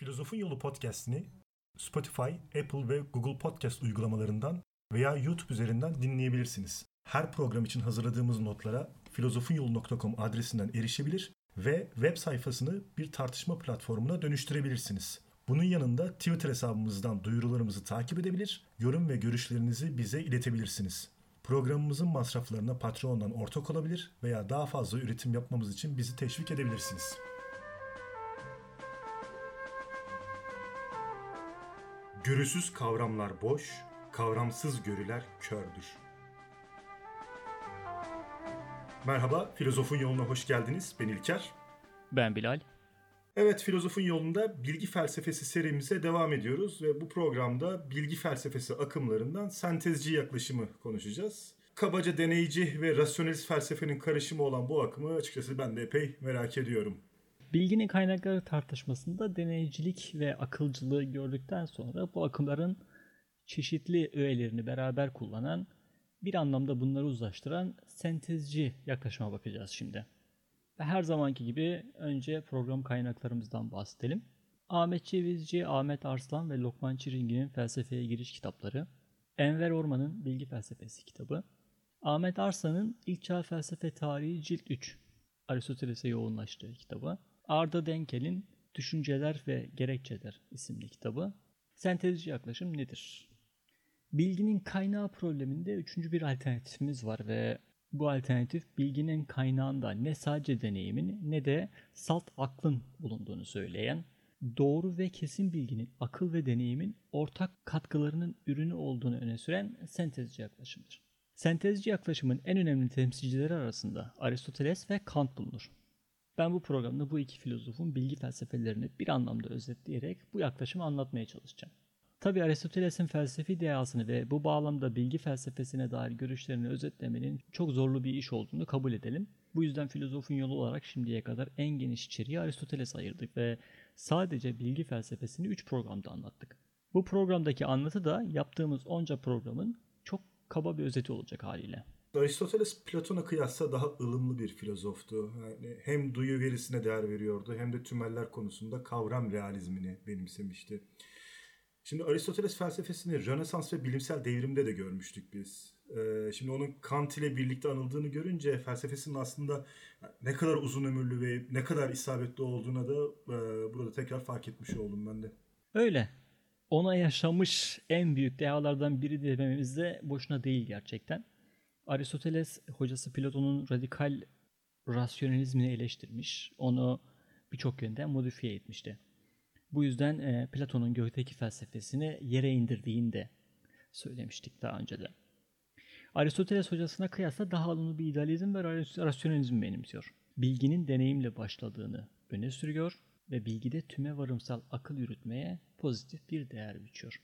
Filozofun Yolu podcast'ini Spotify, Apple ve Google Podcast uygulamalarından veya YouTube üzerinden dinleyebilirsiniz. Her program için hazırladığımız notlara filozofunyolu.com adresinden erişebilir ve web sayfasını bir tartışma platformuna dönüştürebilirsiniz. Bunun yanında Twitter hesabımızdan duyurularımızı takip edebilir, yorum ve görüşlerinizi bize iletebilirsiniz. Programımızın masraflarına Patreon'dan ortak olabilir veya daha fazla üretim yapmamız için bizi teşvik edebilirsiniz. Görüsüz kavramlar boş, kavramsız görüler kördür. Merhaba, Filozofun Yoluna hoş geldiniz. Ben İlker. Ben Bilal. Evet, Filozofun Yolunda bilgi felsefesi serimize devam ediyoruz ve bu programda bilgi felsefesi akımlarından sentezci yaklaşımı konuşacağız. Kabaca deneyici ve rasyonelist felsefenin karışımı olan bu akımı açıkçası ben de epey merak ediyorum. Bilginin kaynakları tartışmasında deneyicilik ve akılcılığı gördükten sonra bu akımların çeşitli öğelerini beraber kullanan, bir anlamda bunları uzlaştıran sentezci yaklaşıma bakacağız şimdi. Ve her zamanki gibi önce program kaynaklarımızdan bahsedelim. Ahmet Cevizci, Ahmet Arslan ve Lokman Çiringi'nin felsefeye giriş kitapları, Enver Orman'ın Bilgi Felsefesi kitabı, Ahmet Arslan'ın İlk Çağ Felsefe Tarihi Cilt 3, Aristoteles'e yoğunlaştığı kitabı, Arda Denkel'in Düşünceler ve Gerekçeler isimli kitabı. Sentezci yaklaşım nedir? Bilginin kaynağı probleminde üçüncü bir alternatifimiz var ve bu alternatif bilginin kaynağında ne sadece deneyimin ne de salt aklın bulunduğunu söyleyen, doğru ve kesin bilginin akıl ve deneyimin ortak katkılarının ürünü olduğunu öne süren sentezci yaklaşımdır. Sentezci yaklaşımın en önemli temsilcileri arasında Aristoteles ve Kant bulunur. Ben bu programda bu iki filozofun bilgi felsefelerini bir anlamda özetleyerek bu yaklaşımı anlatmaya çalışacağım. Tabi Aristoteles'in felsefi dehasını ve bu bağlamda bilgi felsefesine dair görüşlerini özetlemenin çok zorlu bir iş olduğunu kabul edelim. Bu yüzden filozofun yolu olarak şimdiye kadar en geniş içeriği Aristoteles ayırdık ve sadece bilgi felsefesini 3 programda anlattık. Bu programdaki anlatı da yaptığımız onca programın çok kaba bir özeti olacak haliyle. Aristoteles Platon'a kıyasla daha ılımlı bir filozoftu. Yani hem duyu verisine değer veriyordu hem de tümeller konusunda kavram realizmini benimsemişti. Şimdi Aristoteles felsefesini Rönesans ve bilimsel devrimde de görmüştük biz. Ee, şimdi onun Kant ile birlikte anıldığını görünce felsefesinin aslında ne kadar uzun ömürlü ve ne kadar isabetli olduğuna da e, burada tekrar fark etmiş oldum ben de. Öyle. Ona yaşamış en büyük dehalardan biri dememiz de boşuna değil gerçekten. Aristoteles hocası Platon'un radikal rasyonalizmini eleştirmiş. Onu birçok yönden modifiye etmişti. Bu yüzden e, Platon'un gökteki felsefesini yere indirdiğini de söylemiştik daha önce de. Aristoteles hocasına kıyasla daha alımlı bir idealizm ve rasyonalizm benimsiyor. Bilginin deneyimle başladığını öne sürüyor ve bilgide tüme varımsal akıl yürütmeye pozitif bir değer biçiyor.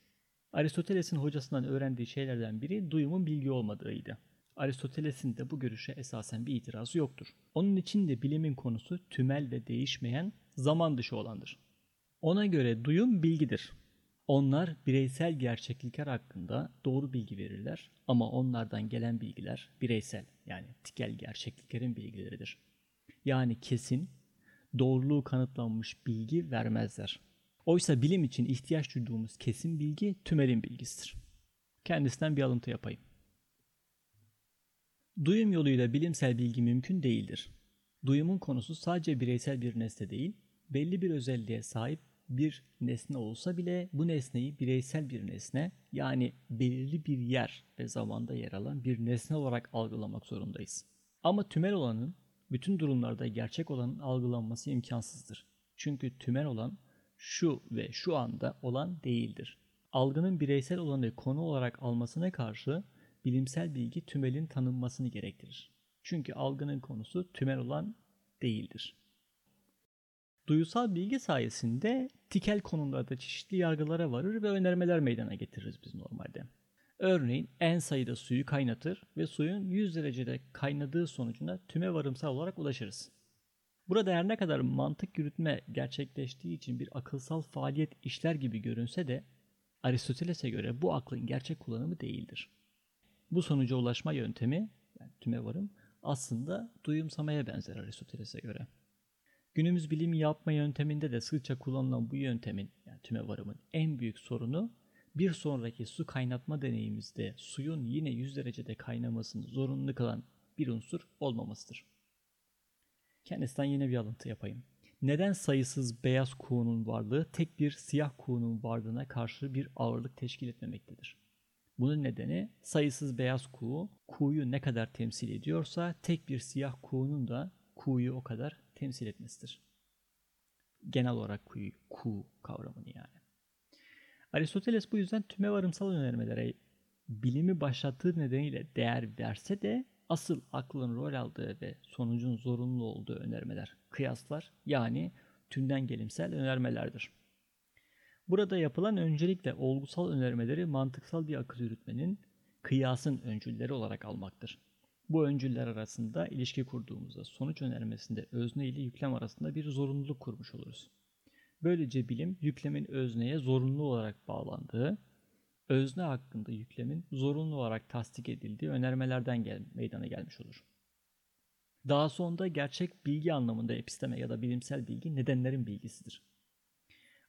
Aristoteles'in hocasından öğrendiği şeylerden biri duyumun bilgi olmadığıydı. Aristoteles'in de bu görüşe esasen bir itirazı yoktur. Onun için de bilimin konusu tümel ve değişmeyen zaman dışı olandır. Ona göre duyum bilgidir. Onlar bireysel gerçeklikler hakkında doğru bilgi verirler ama onlardan gelen bilgiler bireysel yani tikel gerçekliklerin bilgileridir. Yani kesin, doğruluğu kanıtlanmış bilgi vermezler. Oysa bilim için ihtiyaç duyduğumuz kesin bilgi tümelin bilgisidir. Kendisinden bir alıntı yapayım. Duyum yoluyla bilimsel bilgi mümkün değildir. Duyumun konusu sadece bireysel bir nesne değil, belli bir özelliğe sahip bir nesne olsa bile bu nesneyi bireysel bir nesne yani belirli bir yer ve zamanda yer alan bir nesne olarak algılamak zorundayız. Ama tümel olanın bütün durumlarda gerçek olanın algılanması imkansızdır. Çünkü tümel olan şu ve şu anda olan değildir. Algının bireysel olanı konu olarak almasına karşı bilimsel bilgi tümelin tanınmasını gerektirir. Çünkü algının konusu tümel olan değildir. Duyusal bilgi sayesinde tikel konularda çeşitli yargılara varır ve önermeler meydana getiririz biz normalde. Örneğin en sayıda suyu kaynatır ve suyun 100 derecede kaynadığı sonucuna tüme varımsal olarak ulaşırız. Burada her ne kadar mantık yürütme gerçekleştiği için bir akılsal faaliyet işler gibi görünse de Aristoteles'e göre bu aklın gerçek kullanımı değildir. Bu sonuca ulaşma yöntemi, yani tüme varım, aslında duyumsamaya benzer Aristoteles'e göre. Günümüz bilim yapma yönteminde de sıkça kullanılan bu yöntemin yani tüme varımın en büyük sorunu bir sonraki su kaynatma deneyimizde suyun yine 100 derecede kaynamasını zorunlu kılan bir unsur olmamasıdır. Kendisinden yine bir alıntı yapayım. Neden sayısız beyaz kuğunun varlığı tek bir siyah kuğunun varlığına karşı bir ağırlık teşkil etmemektedir? Bunun nedeni sayısız beyaz kuğu, kuğuyu ne kadar temsil ediyorsa tek bir siyah kuğunun da kuğuyu o kadar temsil etmesidir. Genel olarak kuğu, kuğu kavramını yani. Aristoteles bu yüzden tüme varımsal önermelere bilimi başlattığı nedeniyle değer verse de asıl aklın rol aldığı ve sonucun zorunlu olduğu önermeler, kıyaslar yani tümden gelimsel önermelerdir. Burada yapılan öncelikle olgusal önermeleri mantıksal bir akıl yürütmenin kıyasın öncülleri olarak almaktır. Bu öncüller arasında ilişki kurduğumuzda sonuç önermesinde özne ile yüklem arasında bir zorunluluk kurmuş oluruz. Böylece bilim yüklemin özneye zorunlu olarak bağlandığı, özne hakkında yüklemin zorunlu olarak tasdik edildiği önermelerden gel meydana gelmiş olur. Daha sonra gerçek bilgi anlamında episteme ya da bilimsel bilgi nedenlerin bilgisidir.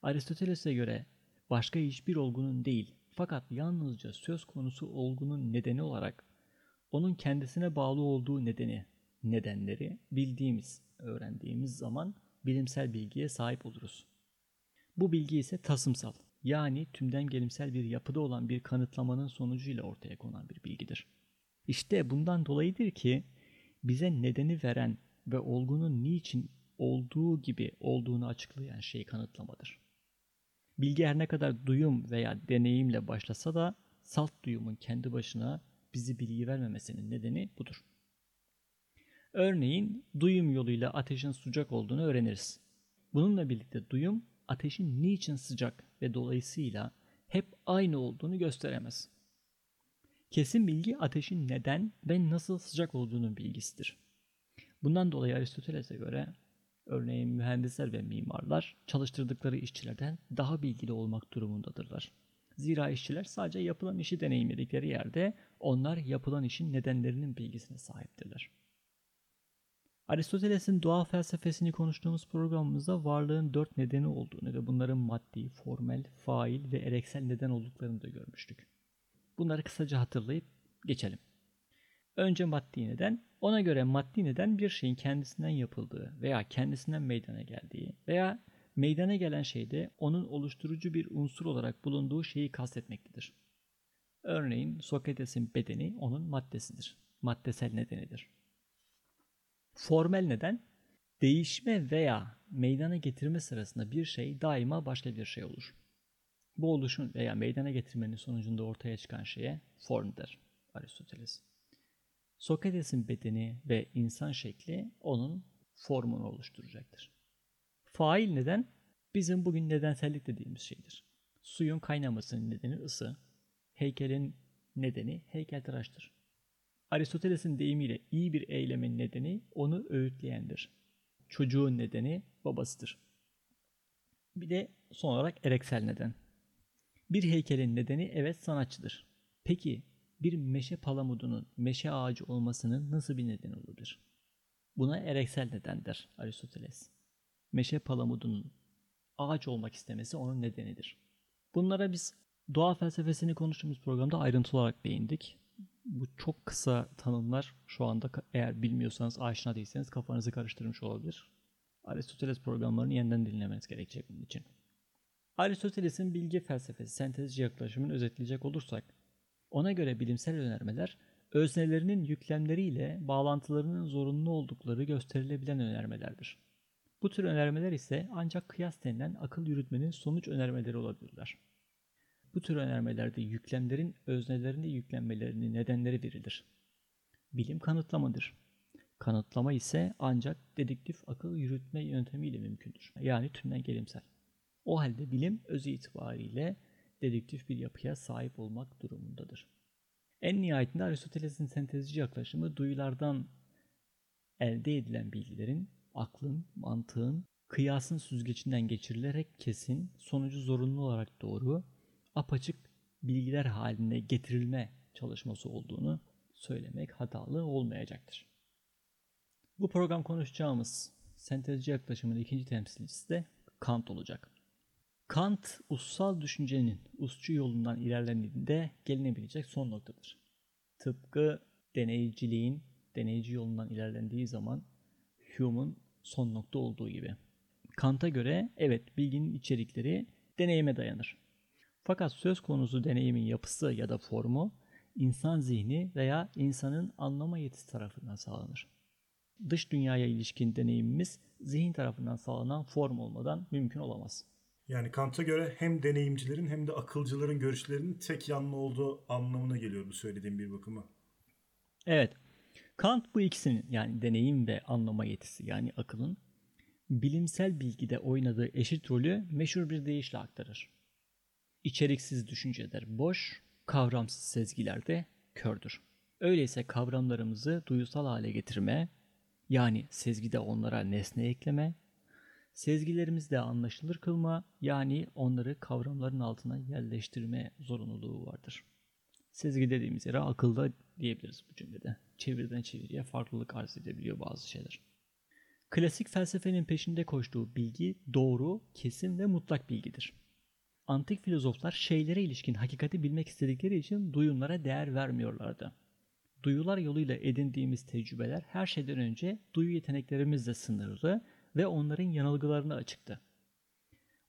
Aristoteles'e göre başka hiçbir olgunun değil fakat yalnızca söz konusu olgunun nedeni olarak onun kendisine bağlı olduğu nedeni, nedenleri bildiğimiz, öğrendiğimiz zaman bilimsel bilgiye sahip oluruz. Bu bilgi ise tasımsal, yani tümden gelimsel bir yapıda olan bir kanıtlamanın sonucuyla ortaya konan bir bilgidir. İşte bundan dolayıdır ki bize nedeni veren ve olgunun niçin olduğu gibi olduğunu açıklayan şey kanıtlamadır. Bilgi her ne kadar duyum veya deneyimle başlasa da salt duyumun kendi başına bizi bilgi vermemesinin nedeni budur. Örneğin duyum yoluyla ateşin sıcak olduğunu öğreniriz. Bununla birlikte duyum ateşin niçin sıcak ve dolayısıyla hep aynı olduğunu gösteremez. Kesin bilgi ateşin neden ve nasıl sıcak olduğunun bilgisidir. Bundan dolayı Aristoteles'e göre örneğin mühendisler ve mimarlar çalıştırdıkları işçilerden daha bilgili olmak durumundadırlar. Zira işçiler sadece yapılan işi deneyimledikleri yerde onlar yapılan işin nedenlerinin bilgisine sahiptirler. Aristoteles'in doğa felsefesini konuştuğumuz programımızda varlığın dört nedeni olduğunu ve bunların maddi, formel, fail ve ereksel neden olduklarını da görmüştük. Bunları kısaca hatırlayıp geçelim. Önce maddi neden, ona göre maddi neden bir şeyin kendisinden yapıldığı veya kendisinden meydana geldiği veya meydana gelen şeyde onun oluşturucu bir unsur olarak bulunduğu şeyi kastetmektedir. Örneğin Sokrates'in bedeni onun maddesidir. Maddesel nedenidir. Formel neden değişme veya meydana getirme sırasında bir şey daima başka bir şey olur. Bu oluşun veya meydana getirmenin sonucunda ortaya çıkan şeye form der Aristoteles. Sokrates'in bedeni ve insan şekli onun formunu oluşturacaktır. Fail neden? Bizim bugün nedensellik dediğimiz şeydir. Suyun kaynamasının nedeni ısı, heykelin nedeni heykeltıraştır. Aristoteles'in deyimiyle iyi bir eylemin nedeni onu öğütleyendir. Çocuğun nedeni babasıdır. Bir de son olarak ereksel neden. Bir heykelin nedeni evet sanatçıdır. Peki bir meşe palamudunun meşe ağacı olmasının nasıl bir nedeni olabilir? Buna ereksel neden der Aristoteles. Meşe palamudunun ağaç olmak istemesi onun nedenidir. Bunlara biz doğa felsefesini konuştuğumuz programda ayrıntılı olarak değindik. Bu çok kısa tanımlar şu anda eğer bilmiyorsanız, aşina değilseniz kafanızı karıştırmış olabilir. Aristoteles programlarını yeniden dinlemeniz gerekecek bunun için. Aristoteles'in bilgi felsefesi, sentezci yaklaşımını özetleyecek olursak, ona göre bilimsel önermeler, öznelerinin yüklemleriyle bağlantılarının zorunlu oldukları gösterilebilen önermelerdir. Bu tür önermeler ise ancak kıyas denilen akıl yürütmenin sonuç önermeleri olabilirler. Bu tür önermelerde yüklemlerin öznelerine yüklenmelerinin nedenleri verilir. Bilim kanıtlamadır. Kanıtlama ise ancak dedektif akıl yürütme yöntemiyle mümkündür. Yani tümden gelimsel. O halde bilim öz itibariyle dedektif bir yapıya sahip olmak durumundadır. En nihayetinde Aristoteles'in sentezci yaklaşımı duyulardan elde edilen bilgilerin aklın, mantığın, kıyasın süzgecinden geçirilerek kesin, sonucu zorunlu olarak doğru, apaçık bilgiler haline getirilme çalışması olduğunu söylemek hatalı olmayacaktır. Bu program konuşacağımız sentezci yaklaşımın ikinci temsilcisi de Kant olacak. Kant, ussal düşüncenin usçu yolundan ilerlendiğinde gelinebilecek son noktadır. Tıpkı deneyciliğin deneyici yolundan ilerlendiği zaman Hume'un son nokta olduğu gibi. Kant'a göre evet bilginin içerikleri deneyime dayanır. Fakat söz konusu deneyimin yapısı ya da formu insan zihni veya insanın anlama yetisi tarafından sağlanır. Dış dünyaya ilişkin deneyimimiz zihin tarafından sağlanan form olmadan mümkün olamaz. Yani Kant'a göre hem deneyimcilerin hem de akılcıların görüşlerinin tek yanlı olduğu anlamına geliyor bu söylediğim bir bakıma. Evet. Kant bu ikisinin yani deneyim ve anlama yetisi yani akılın bilimsel bilgide oynadığı eşit rolü meşhur bir deyişle aktarır. İçeriksiz düşünceler boş, kavramsız sezgiler de kördür. Öyleyse kavramlarımızı duyusal hale getirme, yani sezgide onlara nesne ekleme, sezgilerimizde anlaşılır kılma, yani onları kavramların altına yerleştirme zorunluluğu vardır. Sezgi dediğimiz yere akılda diyebiliriz bu cümlede. Çeviriden çeviriye farklılık arz edebiliyor bazı şeyler. Klasik felsefenin peşinde koştuğu bilgi doğru, kesin ve mutlak bilgidir. Antik filozoflar şeylere ilişkin hakikati bilmek istedikleri için duyumlara değer vermiyorlardı. Duyular yoluyla edindiğimiz tecrübeler her şeyden önce duyu yeteneklerimizle sınırlı ve onların yanılgılarına açıktı.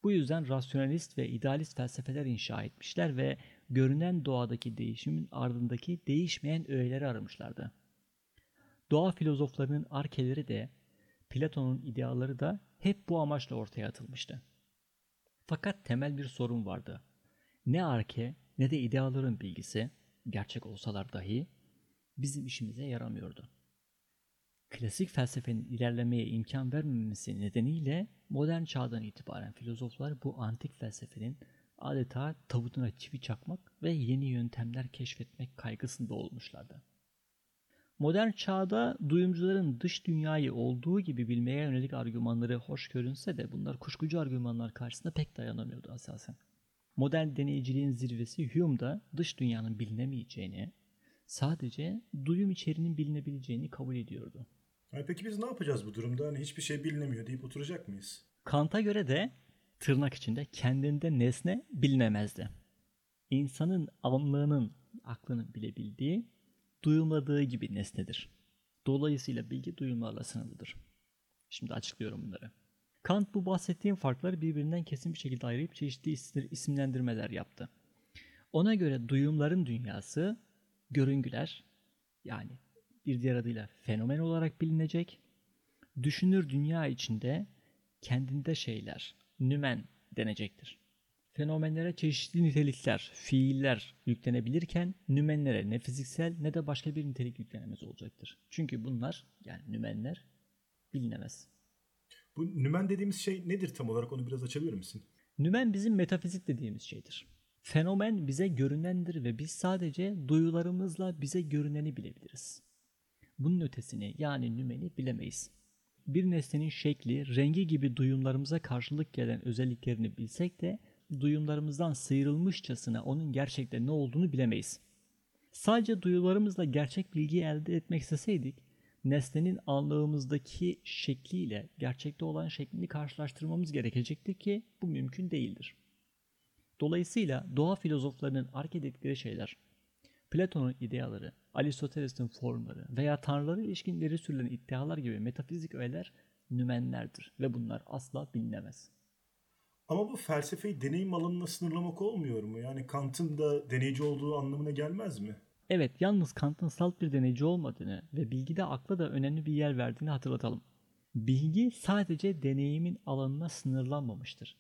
Bu yüzden rasyonalist ve idealist felsefeler inşa etmişler ve görünen doğadaki değişimin ardındaki değişmeyen öğeleri aramışlardı. Doğa filozoflarının arkeleri de Platon'un ideaları da hep bu amaçla ortaya atılmıştı. Fakat temel bir sorun vardı. Ne arke ne de ideaların bilgisi, gerçek olsalar dahi bizim işimize yaramıyordu. Klasik felsefenin ilerlemeye imkan vermemesi nedeniyle modern çağdan itibaren filozoflar bu antik felsefenin adeta tavutuna çivi çakmak ve yeni yöntemler keşfetmek kaygısında olmuşlardı. Modern çağda duyumcuların dış dünyayı olduğu gibi bilmeye yönelik argümanları hoş görünse de bunlar kuşkucu argümanlar karşısında pek dayanamıyordu asasen. Modern deneyiciliğin zirvesi Hume'da dış dünyanın bilinemeyeceğini, sadece duyum içeriğinin bilinebileceğini kabul ediyordu. Peki biz ne yapacağız bu durumda? Hani hiçbir şey bilinemiyor deyip oturacak mıyız? Kant'a göre de tırnak içinde kendinde nesne bilinemezdi. İnsanın anlığının, aklının bilebildiği duyumladığı gibi nesnedir. Dolayısıyla bilgi duyumlarla sınırlıdır. Şimdi açıklıyorum bunları. Kant bu bahsettiğim farkları birbirinden kesin bir şekilde ayırıp çeşitli isimlendirmeler yaptı. Ona göre duyumların dünyası görüngüler yani bir diğer adıyla fenomen olarak bilinecek. Düşünür dünya içinde kendinde şeyler, nümen denecektir. Fenomenlere çeşitli nitelikler, fiiller yüklenebilirken nümenlere ne fiziksel ne de başka bir nitelik yüklenemez olacaktır. Çünkü bunlar yani nümenler bilinemez. Bu nümen dediğimiz şey nedir tam olarak onu biraz açabilir misin? Nümen bizim metafizik dediğimiz şeydir. Fenomen bize görünendir ve biz sadece duyularımızla bize görüneni bilebiliriz. Bunun ötesini yani nümeni bilemeyiz. Bir nesnenin şekli, rengi gibi duyumlarımıza karşılık gelen özelliklerini bilsek de duyumlarımızdan sıyrılmışçasına onun gerçekte ne olduğunu bilemeyiz. Sadece duyularımızla gerçek bilgiyi elde etmek isteseydik, nesnenin anlığımızdaki şekliyle gerçekte olan şeklini karşılaştırmamız gerekecekti ki bu mümkün değildir. Dolayısıyla doğa filozoflarının ark ettikleri şeyler, Platon'un ideaları, Aristoteles'in formları veya tanrılara ilişkin ileri sürülen iddialar gibi metafizik öğeler nümenlerdir ve bunlar asla bilinemez. Ama bu felsefeyi deneyim alanına sınırlamak olmuyor mu? Yani Kant'ın da deneyici olduğu anlamına gelmez mi? Evet, yalnız Kant'ın salt bir deneyici olmadığını ve bilgide akla da önemli bir yer verdiğini hatırlatalım. Bilgi sadece deneyimin alanına sınırlanmamıştır.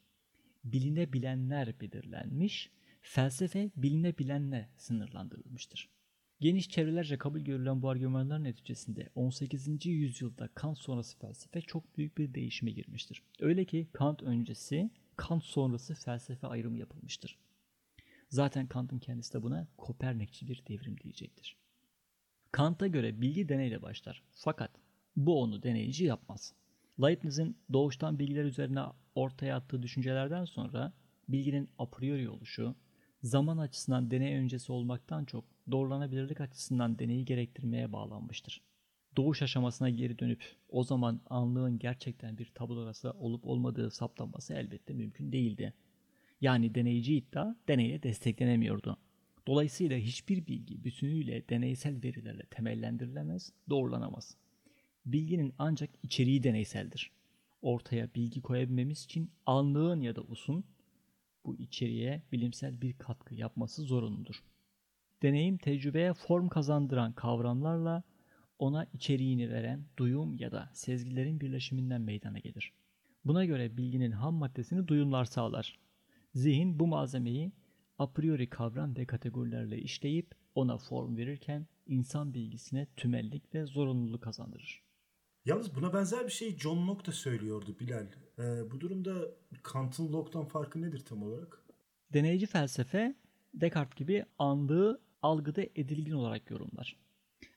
Bilinebilenler belirlenmiş, felsefe bilinebilenle sınırlandırılmıştır. Geniş çevrelerce kabul görülen bu argümanlar neticesinde 18. yüzyılda Kant sonrası felsefe çok büyük bir değişime girmiştir. Öyle ki Kant öncesi Kant sonrası felsefe ayrımı yapılmıştır. Zaten Kant'ın kendisi de buna Kopernikçi bir devrim diyecektir. Kant'a göre bilgi deneyle başlar. Fakat bu onu deneyici yapmaz. Leibniz'in doğuştan bilgiler üzerine ortaya attığı düşüncelerden sonra bilginin a priori oluşu, zaman açısından deney öncesi olmaktan çok doğrulanabilirlik açısından deneyi gerektirmeye bağlanmıştır. doğuş aşamasına geri dönüp o zaman anlığın gerçekten bir tablosu olup olmadığı saptanması elbette mümkün değildi. Yani deneyici iddia deneye desteklenemiyordu. Dolayısıyla hiçbir bilgi bütünüyle deneysel verilerle temellendirilemez, doğrulanamaz. Bilginin ancak içeriği deneyseldir. Ortaya bilgi koyabilmemiz için anlığın ya da usun bu içeriğe bilimsel bir katkı yapması zorunludur. Deneyim tecrübeye form kazandıran kavramlarla ona içeriğini veren duyum ya da sezgilerin birleşiminden meydana gelir. Buna göre bilginin ham maddesini duyumlar sağlar. Zihin bu malzemeyi a priori kavram ve kategorilerle işleyip ona form verirken insan bilgisine tümellik ve zorunluluk kazandırır. Yalnız buna benzer bir şey John Locke da söylüyordu Bilal. Ee, bu durumda Kant'ın Locke'dan farkı nedir tam olarak? Deneyici felsefe Descartes gibi anlığı algıda edilgin olarak yorumlar.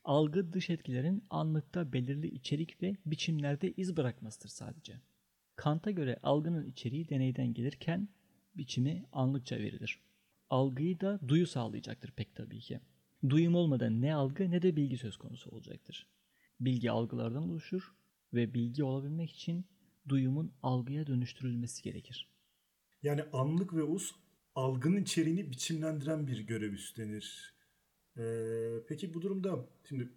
Algı dış etkilerin anlıkta belirli içerik ve biçimlerde iz bırakmasıdır sadece. Kant'a göre algının içeriği deneyden gelirken biçimi anlıkça verilir. Algıyı da duyu sağlayacaktır pek tabii ki. Duyum olmadan ne algı ne de bilgi söz konusu olacaktır. Bilgi algılardan oluşur ve bilgi olabilmek için duyumun algıya dönüştürülmesi gerekir. Yani anlık ve us algının içeriğini biçimlendiren bir görev üstlenir. Ee, peki bu durumda şimdi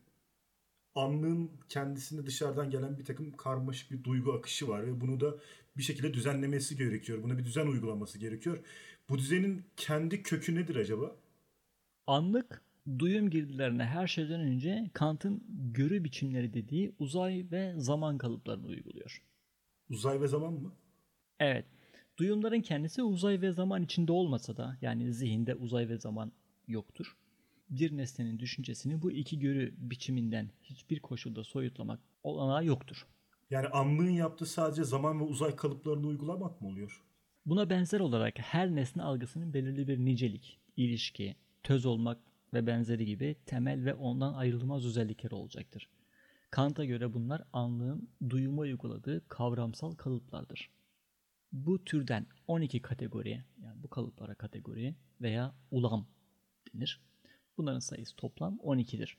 anlığın kendisinde dışarıdan gelen bir takım karmaşık bir duygu akışı var ve bunu da bir şekilde düzenlemesi gerekiyor. Buna bir düzen uygulaması gerekiyor. Bu düzenin kendi kökü nedir acaba? Anlık duyum girdilerine her şeyden önce Kant'ın görü biçimleri dediği uzay ve zaman kalıplarını uyguluyor. Uzay ve zaman mı? Evet. Duyumların kendisi uzay ve zaman içinde olmasa da yani zihinde uzay ve zaman yoktur. Bir nesnenin düşüncesini bu iki görü biçiminden hiçbir koşulda soyutlamak olanağı yoktur. Yani anlığın yaptığı sadece zaman ve uzay kalıplarını uygulamak mı oluyor? Buna benzer olarak her nesne algısının belirli bir nicelik, ilişki, töz olmak ve benzeri gibi temel ve ondan ayrılmaz özellikleri olacaktır. Kant'a göre bunlar anlığın duyuma uyguladığı kavramsal kalıplardır. Bu türden 12 kategori, yani bu kalıplara kategori veya ulam denir. Bunların sayısı toplam 12'dir.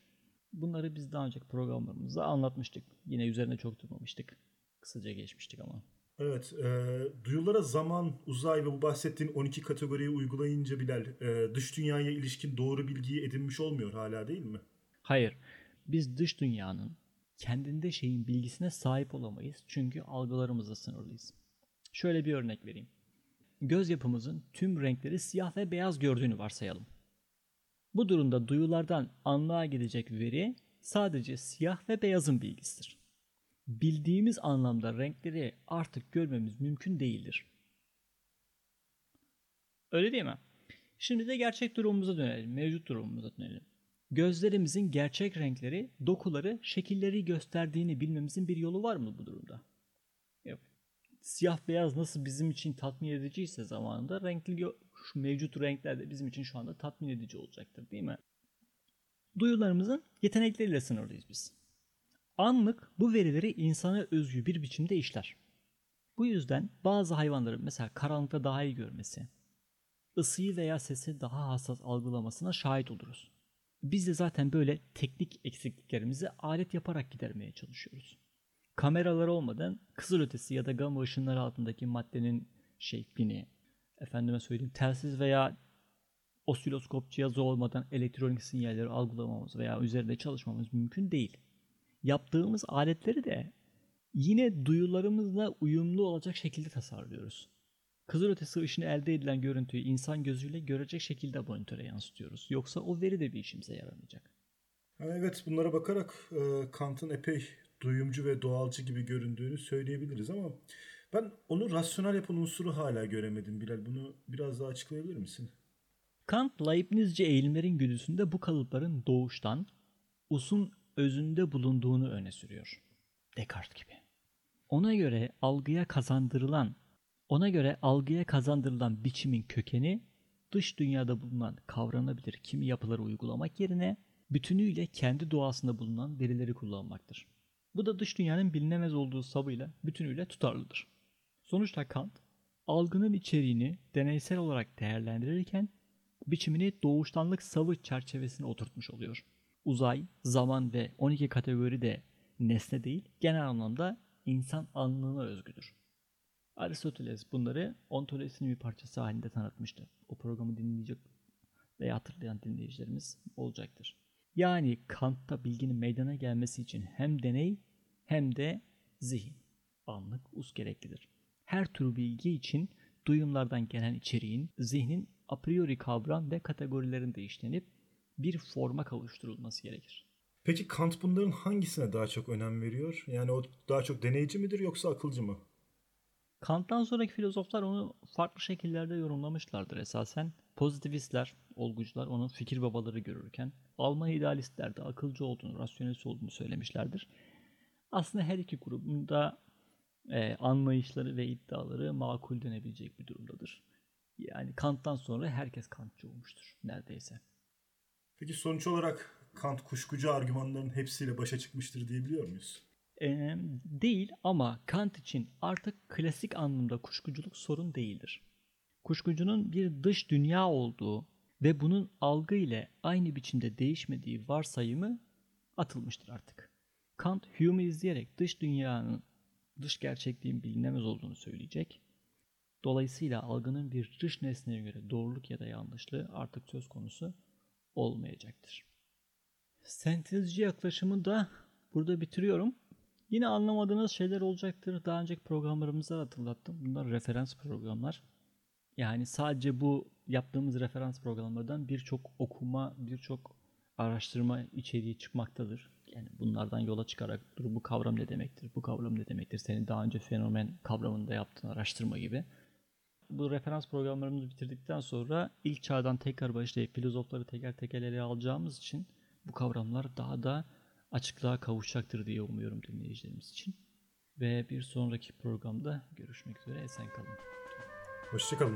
Bunları biz daha önceki programlarımızda anlatmıştık. Yine üzerine çok durmamıştık. Kısaca geçmiştik ama. Evet, e, duyulara zaman, uzay ve bu bahsettiğin 12 kategoriyi uygulayınca Bilal, e, dış dünyaya ilişkin doğru bilgiyi edinmiş olmuyor hala değil mi? Hayır, biz dış dünyanın kendinde şeyin bilgisine sahip olamayız çünkü algılarımızla sınırlıyız. Şöyle bir örnek vereyim. Göz yapımızın tüm renkleri siyah ve beyaz gördüğünü varsayalım. Bu durumda duyulardan anlığa gidecek veri sadece siyah ve beyazın bilgisidir. Bildiğimiz anlamda renkleri artık görmemiz mümkün değildir. Öyle değil mi? Şimdi de gerçek durumumuza dönelim, mevcut durumumuza dönelim. Gözlerimizin gerçek renkleri, dokuları, şekilleri gösterdiğini bilmemizin bir yolu var mı bu durumda? Siyah beyaz nasıl bizim için tatmin ediciyse zamanında renkli şu mevcut renkler de bizim için şu anda tatmin edici olacaktır değil mi? Duyularımızın yetenekleriyle sınırlıyız biz. Anlık bu verileri insana özgü bir biçimde işler. Bu yüzden bazı hayvanların mesela karanlıkta daha iyi görmesi, ısıyı veya sesi daha hassas algılamasına şahit oluruz. Biz de zaten böyle teknik eksikliklerimizi alet yaparak gidermeye çalışıyoruz. Kameralar olmadan kızılötesi ya da gamma ışınları altındaki maddenin şeklini, efendime söyleyeyim telsiz veya osiloskop cihazı olmadan elektronik sinyalleri algılamamız veya üzerinde çalışmamız mümkün değil. Yaptığımız aletleri de yine duyularımızla uyumlu olacak şekilde tasarlıyoruz. Kızılötesi ışını elde edilen görüntüyü insan gözüyle görecek şekilde monitöre yansıtıyoruz. Yoksa o veri de bir işimize yaramayacak. Evet bunlara bakarak e, Kant'ın epey duyumcu ve doğalcı gibi göründüğünü söyleyebiliriz ama ben onu rasyonel yapan unsuru hala göremedim Bilal. Bunu biraz daha açıklayabilir misin? Kant Leibnizci eğilimlerin güdüsünde bu kalıpların doğuştan usun özünde bulunduğunu öne sürüyor. Descartes gibi. Ona göre algıya kazandırılan ona göre algıya kazandırılan biçimin kökeni dış dünyada bulunan kavranabilir kimi yapıları uygulamak yerine bütünüyle kendi doğasında bulunan verileri kullanmaktır. Bu da dış dünyanın bilinemez olduğu sabıyla bütünüyle tutarlıdır. Sonuçta Kant, algının içeriğini deneysel olarak değerlendirirken biçimini doğuştanlık savı çerçevesine oturtmuş oluyor. uzay, zaman ve 12 kategori de nesne değil, genel anlamda insan anlığına özgüdür. Aristoteles bunları ontolojisinin bir parçası halinde tanıtmıştı. O programı dinleyecek veya hatırlayan dinleyicilerimiz olacaktır. Yani Kant'ta bilginin meydana gelmesi için hem deney hem de zihin, anlık, us gereklidir. Her tür bilgi için duyumlardan gelen içeriğin zihnin a priori kavram ve kategorilerinde işlenip bir forma kavuşturulması gerekir. Peki Kant bunların hangisine daha çok önem veriyor? Yani o daha çok deneyici midir yoksa akılcı mı? Kant'tan sonraki filozoflar onu farklı şekillerde yorumlamışlardır esasen. Pozitivistler, olgucular onu fikir babaları görürken Alman idealistler de akılcı olduğunu, rasyonelist olduğunu söylemişlerdir. Aslında her iki grubun da e, anlayışları ve iddiaları makul denebilecek bir durumdadır. Yani Kant'tan sonra herkes Kantçı olmuştur neredeyse. Peki sonuç olarak Kant kuşkucu argümanların hepsiyle başa çıkmıştır diyebiliyor muyuz? E, değil ama Kant için artık klasik anlamda kuşkuculuk sorun değildir. Kuşkucunun bir dış dünya olduğu ve bunun algı ile aynı biçimde değişmediği varsayımı atılmıştır artık. Kant Hume'u izleyerek dış dünyanın, dış gerçekliğin bilinemez olduğunu söyleyecek. Dolayısıyla algının bir dış nesneye göre doğruluk ya da yanlışlığı artık söz konusu olmayacaktır. Sentezci yaklaşımı da burada bitiriyorum. Yine anlamadığınız şeyler olacaktır. Daha önceki programlarımızda hatırlattım. Bunlar referans programlar. Yani sadece bu yaptığımız referans programlardan birçok okuma, birçok araştırma içeriği çıkmaktadır. Yani bunlardan yola çıkarak dur bu kavram ne demektir, bu kavram ne demektir, senin daha önce fenomen kavramında yaptığın araştırma gibi. Bu referans programlarımızı bitirdikten sonra ilk çağdan tekrar başlayıp filozofları teker teker ele alacağımız için bu kavramlar daha da açıklığa kavuşacaktır diye umuyorum dinleyicilerimiz için. Ve bir sonraki programda görüşmek üzere esen kalın. 我是个